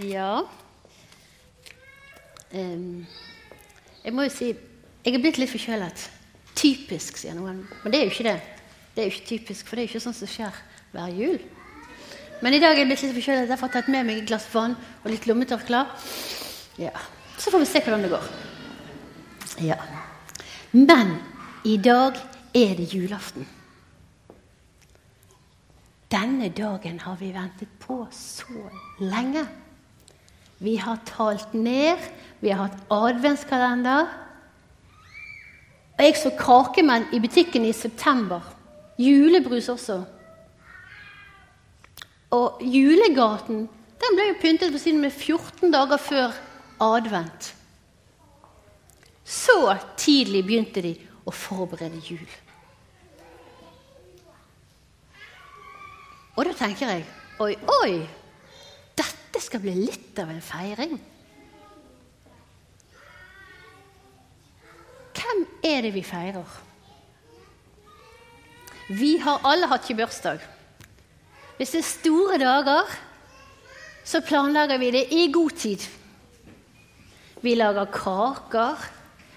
Ja um, Jeg må jo si jeg er blitt litt forkjølet. Typisk, sier noen. Men det er jo ikke det. Det er jo ikke typisk, For det er jo ikke sånn som skjer hver jul. Men i dag er jeg blitt litt forkjølet. Derfor har jeg tatt med meg et glass vann og litt lommetørklær. Ja. Så får vi se hvordan det går. Ja. Men i dag er det julaften. Denne dagen har vi ventet på så lenge. Vi har talt ned, vi har hatt adventskalender. Og jeg så kakemenn i butikken i september. Julebrus også. Og julegaten den ble jo pyntet på siden med 14 dager før advent. Så tidlig begynte de å forberede jul. Og da tenker jeg oi, oi, dette skal bli litt av en feiring. Hvem er det vi feirer? Vi har alle hatt gebursdag. Hvis det er store dager, så planlegger vi det i god tid. Vi lager kaker,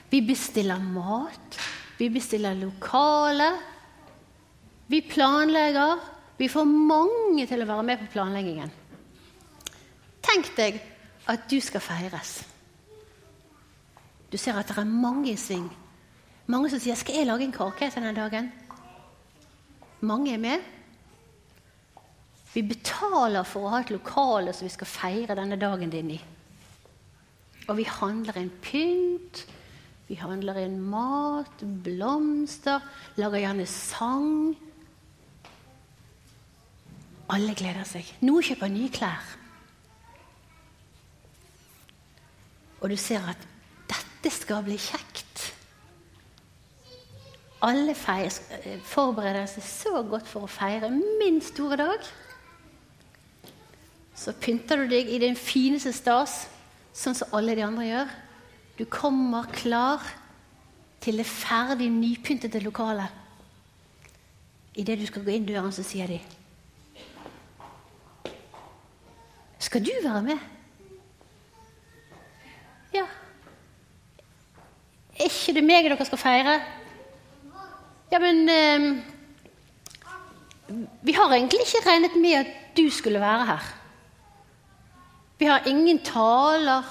vi bestiller mat, vi bestiller lokale. Vi planlegger. Vi får mange til å være med på planleggingen. Tenk deg at du skal feires. Du ser at det er mange i sving. Mange som sier 'Skal jeg lage en kake til denne dagen?' Mange er med. Vi betaler for å ha et lokale som vi skal feire denne dagen din i. Og vi handler inn pynt, vi handler inn mat, blomster, lager gjerne sang. Alle gleder seg. Noen kjøper nye klær. Og du ser at dette skal bli kjekt. Alle feir, forbereder seg så godt for å feire min store dag. Så pynter du deg i din fineste stas, sånn som alle de andre gjør. Du kommer klar til det ferdig nypyntede lokalet. Idet du skal gå inn døren, så sier de Skal du være med? Er ikke det meg dere skal feire? Ja, men eh, Vi har egentlig ikke regnet med at du skulle være her. Vi har ingen taler,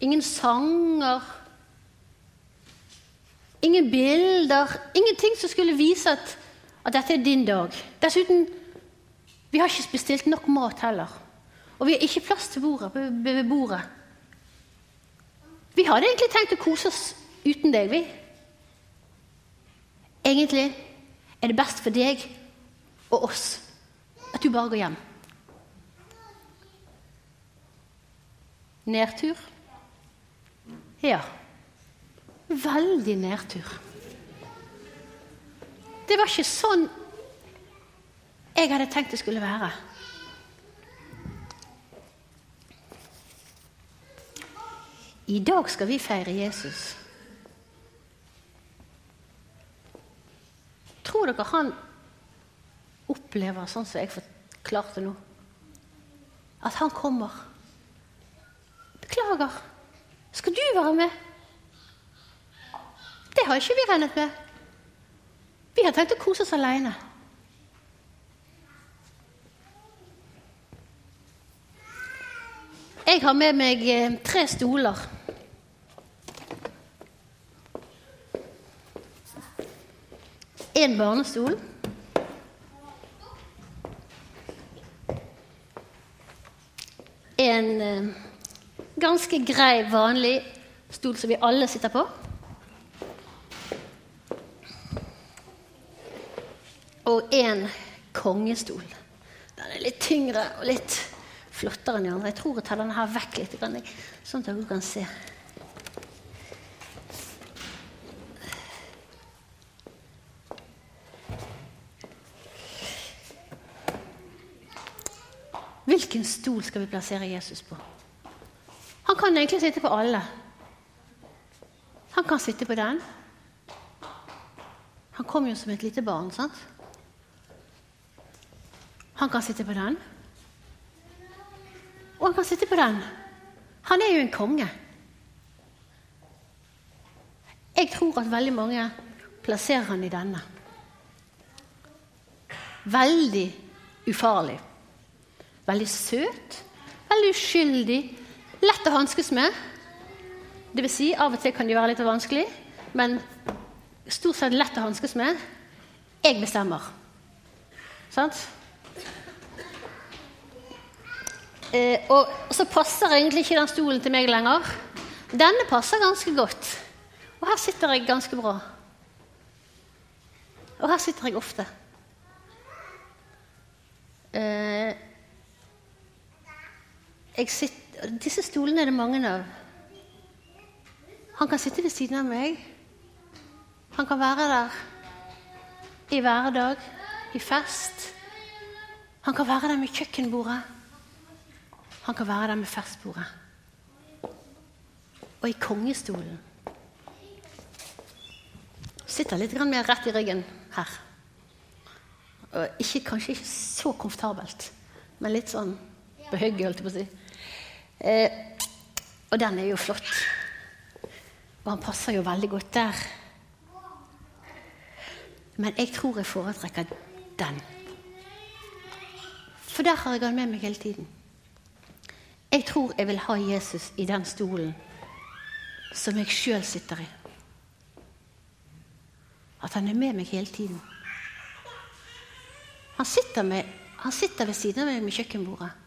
ingen sanger, ingen bilder, ingenting som skulle vise at, at dette er din dag. Dessuten, vi har ikke bestilt nok mat heller. Og vi har ikke plass til bordet, ved bordet. Vi hadde egentlig tenkt å kose oss uten deg, vi. Egentlig er det best for deg og oss at du bare går hjem. Nedtur? Ja. Veldig nedtur. Det var ikke sånn jeg hadde tenkt det skulle være. I dag skal vi feire Jesus. Tror dere han opplever sånn som jeg forklarte nå? At han kommer. Beklager. Skal du være med? Det har ikke vi regnet med. Vi har tenkt å kose oss aleine. Jeg har med meg eh, tre stoler. En barnestol. En eh, ganske grei, vanlig stol som vi alle sitter på. Og en kongestol. Den er litt tyngre og litt flottere enn de andre. Jeg tror jeg tar denne her vekk litt, sånn at dere kan se. Hvilken stol skal vi plassere Jesus på? Han kan egentlig sitte på alle. Han kan sitte på den. Han kom jo som et lite barn, sant? Han kan sitte på den. Og han kan sitte på den. Han er jo en konge. Jeg tror at veldig mange plasserer han i denne. Veldig ufarlig. Veldig søt, veldig uskyldig, lett å hanskes med. Det vil si, av og til kan de være litt vanskelig, men stort sett lett å hanskes med. Jeg bestemmer. Sant? Eh, og så passer egentlig ikke den stolen til meg lenger. Denne passer ganske godt. Og her sitter jeg ganske bra. Og her sitter jeg ofte. Eh, sitter, disse stolene er det mange av. Han kan sitte ved siden av meg. Han kan være der i hverdag, i fest. Han kan være der med kjøkkenbordet. Han kan være der med festbordet. Og i kongestolen. Sitter litt mer rett i ryggen her. Ikke, kanskje ikke så komfortabelt, men litt sånn behøggelig, holdt jeg på å si. Eh, og den er jo flott. Og han passer jo veldig godt der. Men jeg tror jeg foretrekker den. For der har jeg han med meg hele tiden. Jeg tror jeg vil ha Jesus i den stolen som jeg sjøl sitter i. At han er med meg hele tiden. Han sitter, med, han sitter ved siden av meg med kjøkkenbordet.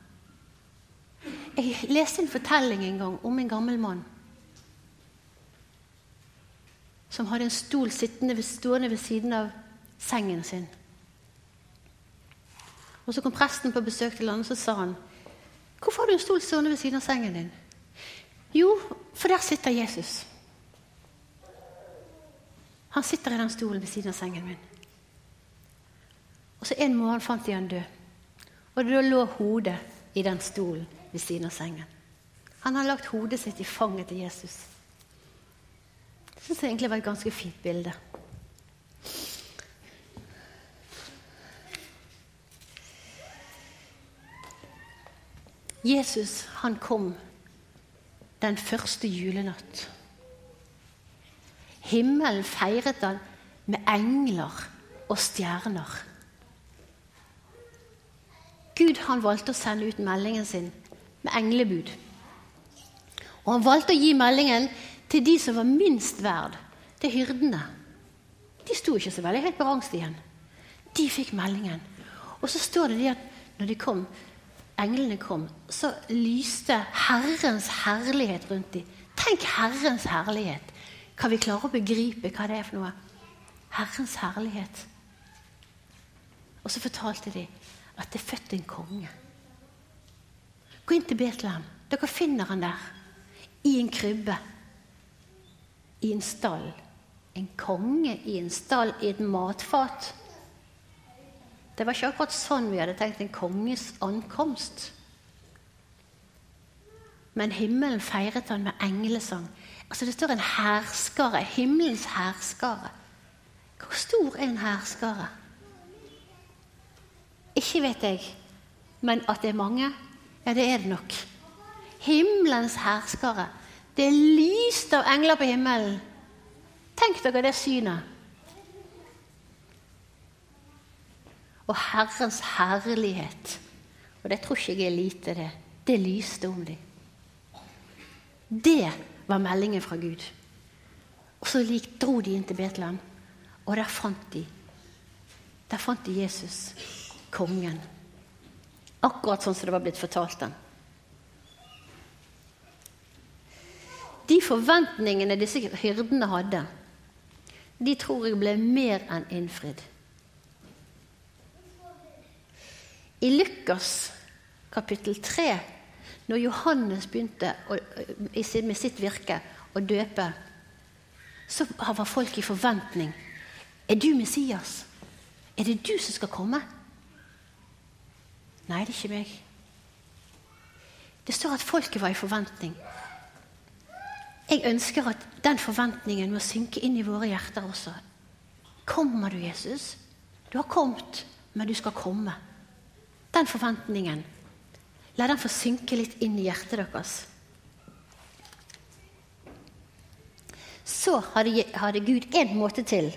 Jeg leste en fortelling en gang om en gammel mann som hadde en stol sittende, stående ved siden av sengen sin. Og Så kom presten på besøk til han, og så sa han Hvorfor har du en stol stående ved siden av sengen din? Jo, for der sitter Jesus. Han sitter i den stolen ved siden av sengen min. Og så En morgen fant de han død. Og da lå hodet i den stolen ved siden av sengen. Han har lagt hodet sitt i fanget til Jesus. Det syns jeg egentlig var et ganske fint bilde. Jesus han kom den første julenatt. Himmelen feiret han med engler og stjerner. Gud han valgte å sende ut meldingen sin med englebud. Og han valgte å gi meldingen til de som var minst verd, til hyrdene. De sto ikke så veldig høyt på rangstien. De fikk meldingen. Og så står det de at når de kom, englene kom, så lyste Herrens herlighet rundt dem. Tenk Herrens herlighet. Kan vi klare å begripe hva det er for noe? Herrens herlighet. Og så fortalte de at det er født en konge. Gå inn til Betlehem. Dere finner han der. I en krybbe. I en stall. En konge i en stall i et matfat. Det var ikke akkurat sånn vi hadde tenkt en konges ankomst. Men himmelen feiret han med englesang. Altså Det står en herskare. Himmelens herskare. Hvor stor er en herskare? Ikke vet jeg, men at det er mange, ja, det er det nok. Himmelens herskere. Det er lyst av engler på himmelen. Tenk dere det synet. og Herrens herlighet. Og det tror ikke jeg er lite, det. Det lyste om dem. Det var meldingen fra Gud. Og så lik dro de inn til Betlehem, og der fant de Der fant de Jesus, kongen. Akkurat sånn som det var blitt fortalt dem. De forventningene disse hyrdene hadde, de tror jeg ble mer enn innfridd. I Lukas kapittel 3, når Johannes begynte å, med sitt virke å døpe, så var folk i forventning. Er du Messias? Er det du som skal komme? Nei, det er ikke meg. Det står at folket var i forventning. Jeg ønsker at den forventningen må synke inn i våre hjerter også. Kommer du, Jesus? Du har kommet, men du skal komme. Den forventningen. La den få synke litt inn i hjertet deres. Så hadde, hadde Gud én måte til.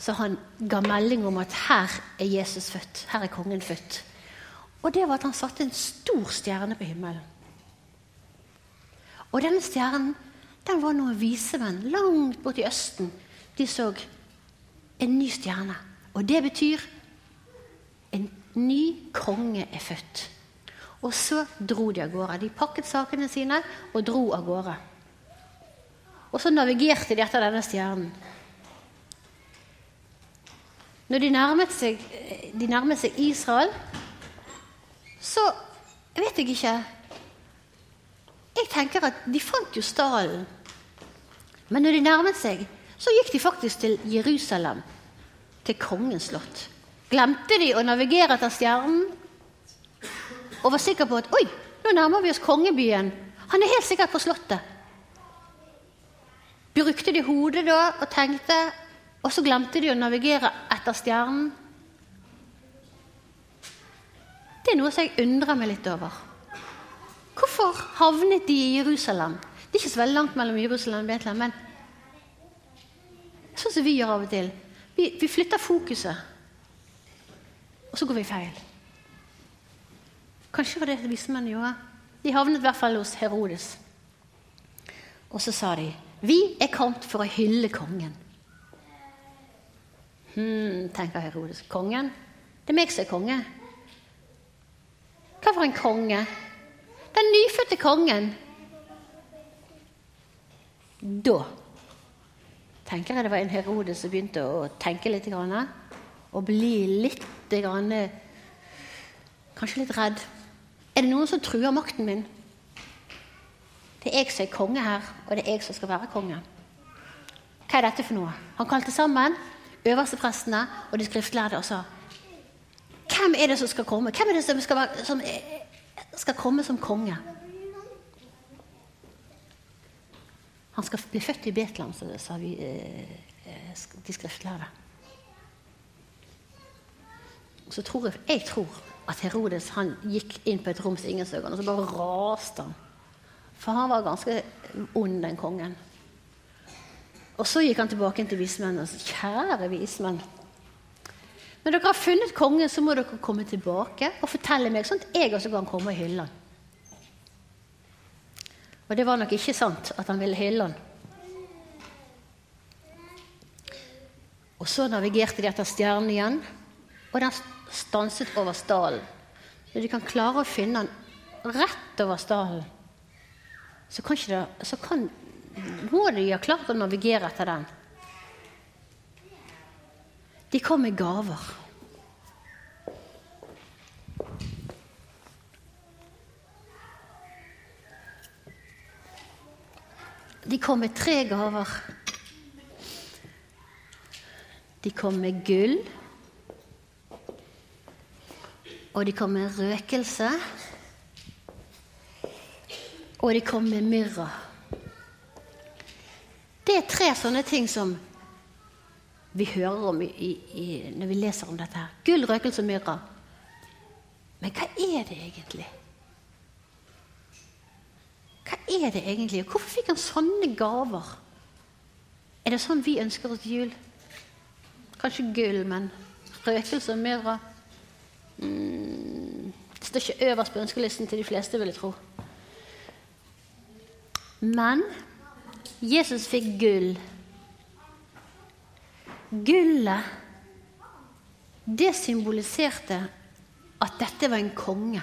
Så han ga melding om at her er Jesus født. Her er kongen født. Og det var at han satte en stor stjerne på himmelen. Og denne stjernen den var noen visemenn langt borte i Østen. De så en ny stjerne. Og det betyr en ny konge er født. Og så dro de av gårde. De pakket sakene sine og dro av gårde. Og så navigerte de etter denne stjernen. Når de nærmet seg, de nærmet seg Israel, så vet jeg ikke Jeg tenker at de fant jo stallen. Men når de nærmet seg, så gikk de faktisk til Jerusalem, til kongens slott. Glemte de å navigere etter stjernen og var sikker på at oi, nå nærmer vi oss kongebyen. Han er helt sikkert på Slottet. Brukte de hodet da og tenkte, og så glemte de å navigere etter stjernen? Er noe som jeg undrer meg litt over. Hvorfor havnet de i Jerusalem? Det er ikke så veldig langt mellom Jerusalem og Betlehem, men sånn som vi gjør av og til. Vi, vi flytter fokuset, og så går vi feil. Kanskje var det vismennene gjorde. De havnet i hvert fall hos Herodes. Og så sa de, 'Vi er kommet for å hylle kongen'. Hm, tenker Herodes. Kongen? Det er meg som er konge. Hva for en konge? Den nyfødte kongen. Da tenker jeg det var en Herodes som begynte å tenke litt. Og bli litt Kanskje litt redd. Er det noen som truer makten min? Det er jeg som er konge her, og det er jeg som skal være konge. Hva er dette for noe? Han kalte sammen øversteprestene og de skriftlærde og sa Hvem er det som skal komme? Hvem er det som skal, som skal komme som konge? Han skal bli født i Betlehem, sa vi, eh, de skriftlærde. Så tror jeg, jeg tror at Herodes han gikk inn på et rom som ingen så og så bare raste han. For han var ganske ond, den kongen. Og så gikk han tilbake til vismennene og sa kjære vismenn. Når dere har funnet kongen, så må dere komme tilbake og fortelle meg, sånn at jeg også kan komme og hylle han. Og det var nok ikke sant at han ville hylle han. Og så navigerte de etter stjernen igjen, og den stanset over stallen. Når de kan klare å finne den rett over stallen, så kan, det, så kan må de ha klart å navigere etter den. De kom med gaver. De kom med tre gaver. De kom med gull. Og de kom med røkelse. Og de kom med myrra. Det er tre sånne ting som vi hører om i, i, når vi leser om dette. her. Gull, røkelse og myrra. Men hva er det egentlig? Hva er det egentlig? Hvorfor fikk han sånne gaver? Er det sånn vi ønsker oss jul? Kanskje gull, men røkelse og myrra mm, Det står ikke øverst på ønskelisten til de fleste, vil jeg tro. Men Jesus fikk gull. Gullet, det symboliserte at dette var en konge.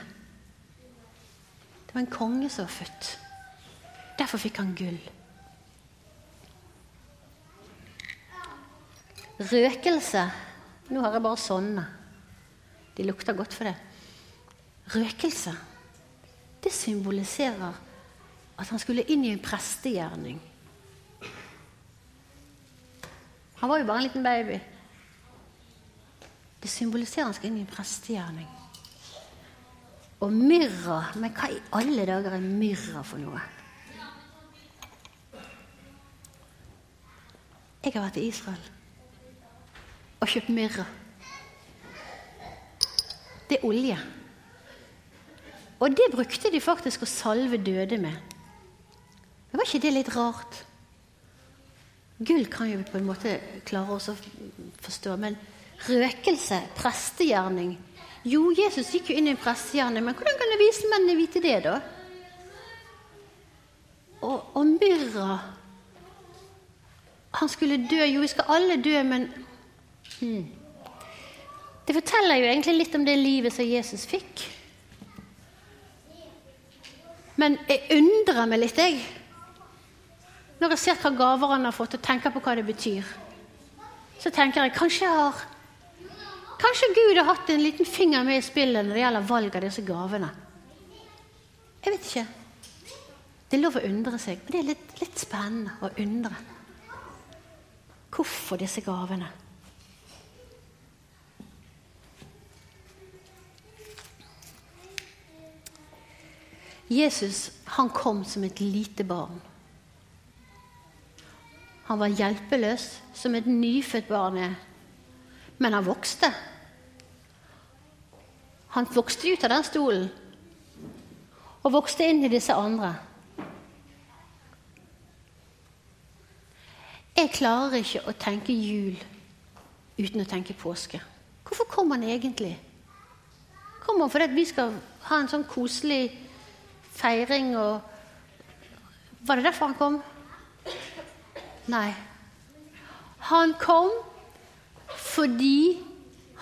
Det var en konge som var født. Derfor fikk han gull. Røkelse Nå har jeg bare sånne. De lukter godt for det. Røkelse, det symboliserer at han skulle inn i en prestegjerning. Han var jo bare en liten baby. Det symboliserer han skal inn i en prestegjerning. Og myrra Men hva i alle dager er myrra for noe? Jeg har vært i Israel og kjøpt myrra. Det er olje. Og det brukte de faktisk å salve døde med. Men var ikke det litt rart? Gull kan jo på en måte klare oss å forstå, men røkelse, prestegjerning Jo, Jesus gikk jo inn i en prestegjerning, men hvordan kan vismennene vite det, da? Og, og myrra Han skulle dø. Jo, vi skal alle dø, men hmm. Det forteller jo egentlig litt om det livet som Jesus fikk. Men jeg undrer meg litt, jeg. Når jeg ser hva gaver han har fått, og tenker på hva det betyr. Så tenker jeg kanskje jeg har Kanskje Gud har hatt en liten finger med i spillet når det gjelder valg av disse gavene. Jeg vet ikke. Det er lov å undre seg, og det er litt, litt spennende å undre. Hvorfor disse gavene? Jesus han kom som et lite barn. Han var hjelpeløs som et nyfødt barn er. Men han vokste. Han vokste ut av den stolen og vokste inn i disse andre. Jeg klarer ikke å tenke jul uten å tenke påske. Hvorfor kom han egentlig? Kommer han fordi vi skal ha en sånn koselig feiring og Var det derfor han kom? Nei. Han kom fordi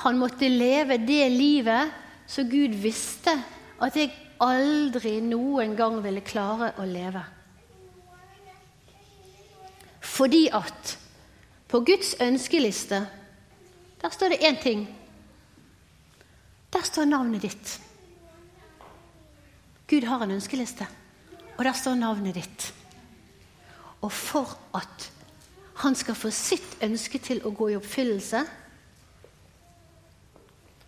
han måtte leve det livet som Gud visste at jeg aldri noen gang ville klare å leve. Fordi at på Guds ønskeliste der står det én ting. Der står navnet ditt. Gud har en ønskeliste, og der står navnet ditt. Og for at han skal få sitt ønske til å gå i oppfyllelse,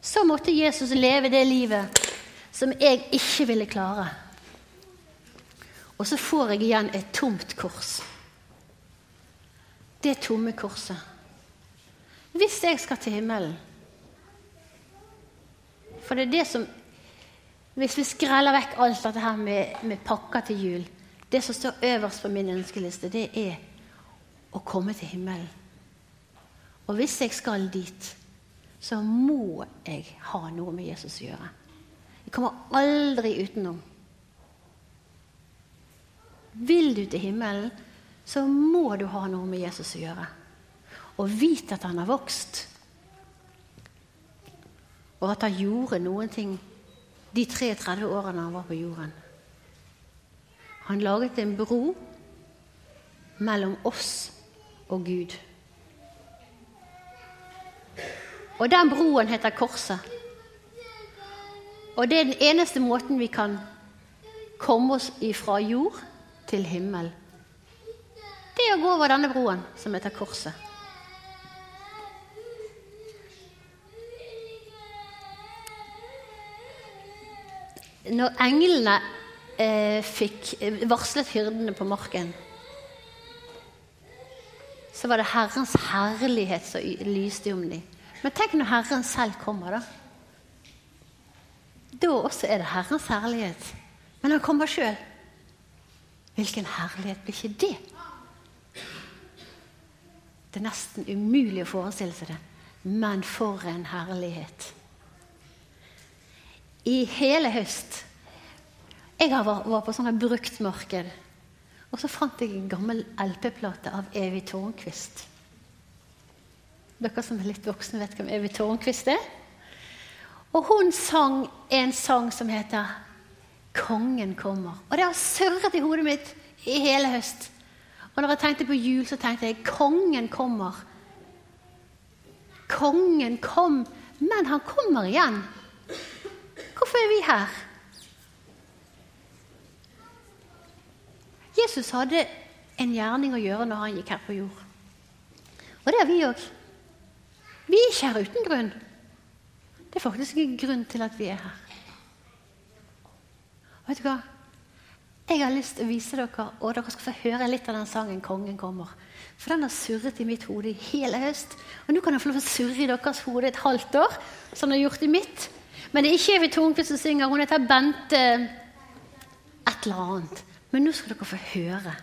så måtte Jesus leve det livet som jeg ikke ville klare. Og så får jeg igjen et tomt kors. Det tomme korset. Hvis jeg skal til himmelen For det er det som hvis vi skreller vekk alt dette her med, med pakker til jul Det som står øverst på min ønskeliste, det er å komme til himmelen. Og hvis jeg skal dit, så må jeg ha noe med Jesus å gjøre. Jeg kommer aldri utenom. Vil du til himmelen, så må du ha noe med Jesus å gjøre. Og vite at han har vokst. Og at han gjorde noen ting de 33 årene han var på jorden. Han laget en bro mellom oss og Gud. Og den broen heter Korset. Og det er den eneste måten vi kan komme oss ifra jord til himmel. Det er å gå over denne broen som heter Korset. når englene eh, fikk eh, varslet hyrdene på marken, så var det Herrens herlighet som lyste om dem. Men tenk når Herren selv kommer, da. Da også er det Herrens herlighet. Men han kommer sjøl. Hvilken herlighet blir ikke det? Det er nesten umulig å forestille seg det. Men for en herlighet i hele høst. Jeg var, på sånne bruktmarked, og så fant jeg en gammel LP-plate av Evy Tårnquist. Dere som er litt voksne, vet hvem Evy Tårnquist er? Og hun sang en sang som heter 'Kongen kommer'. Og det har surret i hodet mitt i hele høst. Og når jeg tenkte på jul, så tenkte jeg 'Kongen kommer'. Kongen kom, men han kommer igjen. Hvorfor er vi her? Jesus hadde en gjerning å gjøre når han gikk her på jord. Og det har vi òg. Vi er ikke her uten grunn. Det er faktisk en grunn til at vi er her. Og vet du hva? Jeg har lyst til å vise dere, og dere skal få høre litt av den sangen 'Kongen kommer'. For den har surret i mitt hode i hele høst. Og nå kan den få lov å surre i deres hode et halvt år, som den har gjort i mitt. Men det er ikke Evy Tornquist som synger. Hun heter Bente et eller annet. Men nå skal dere få høre.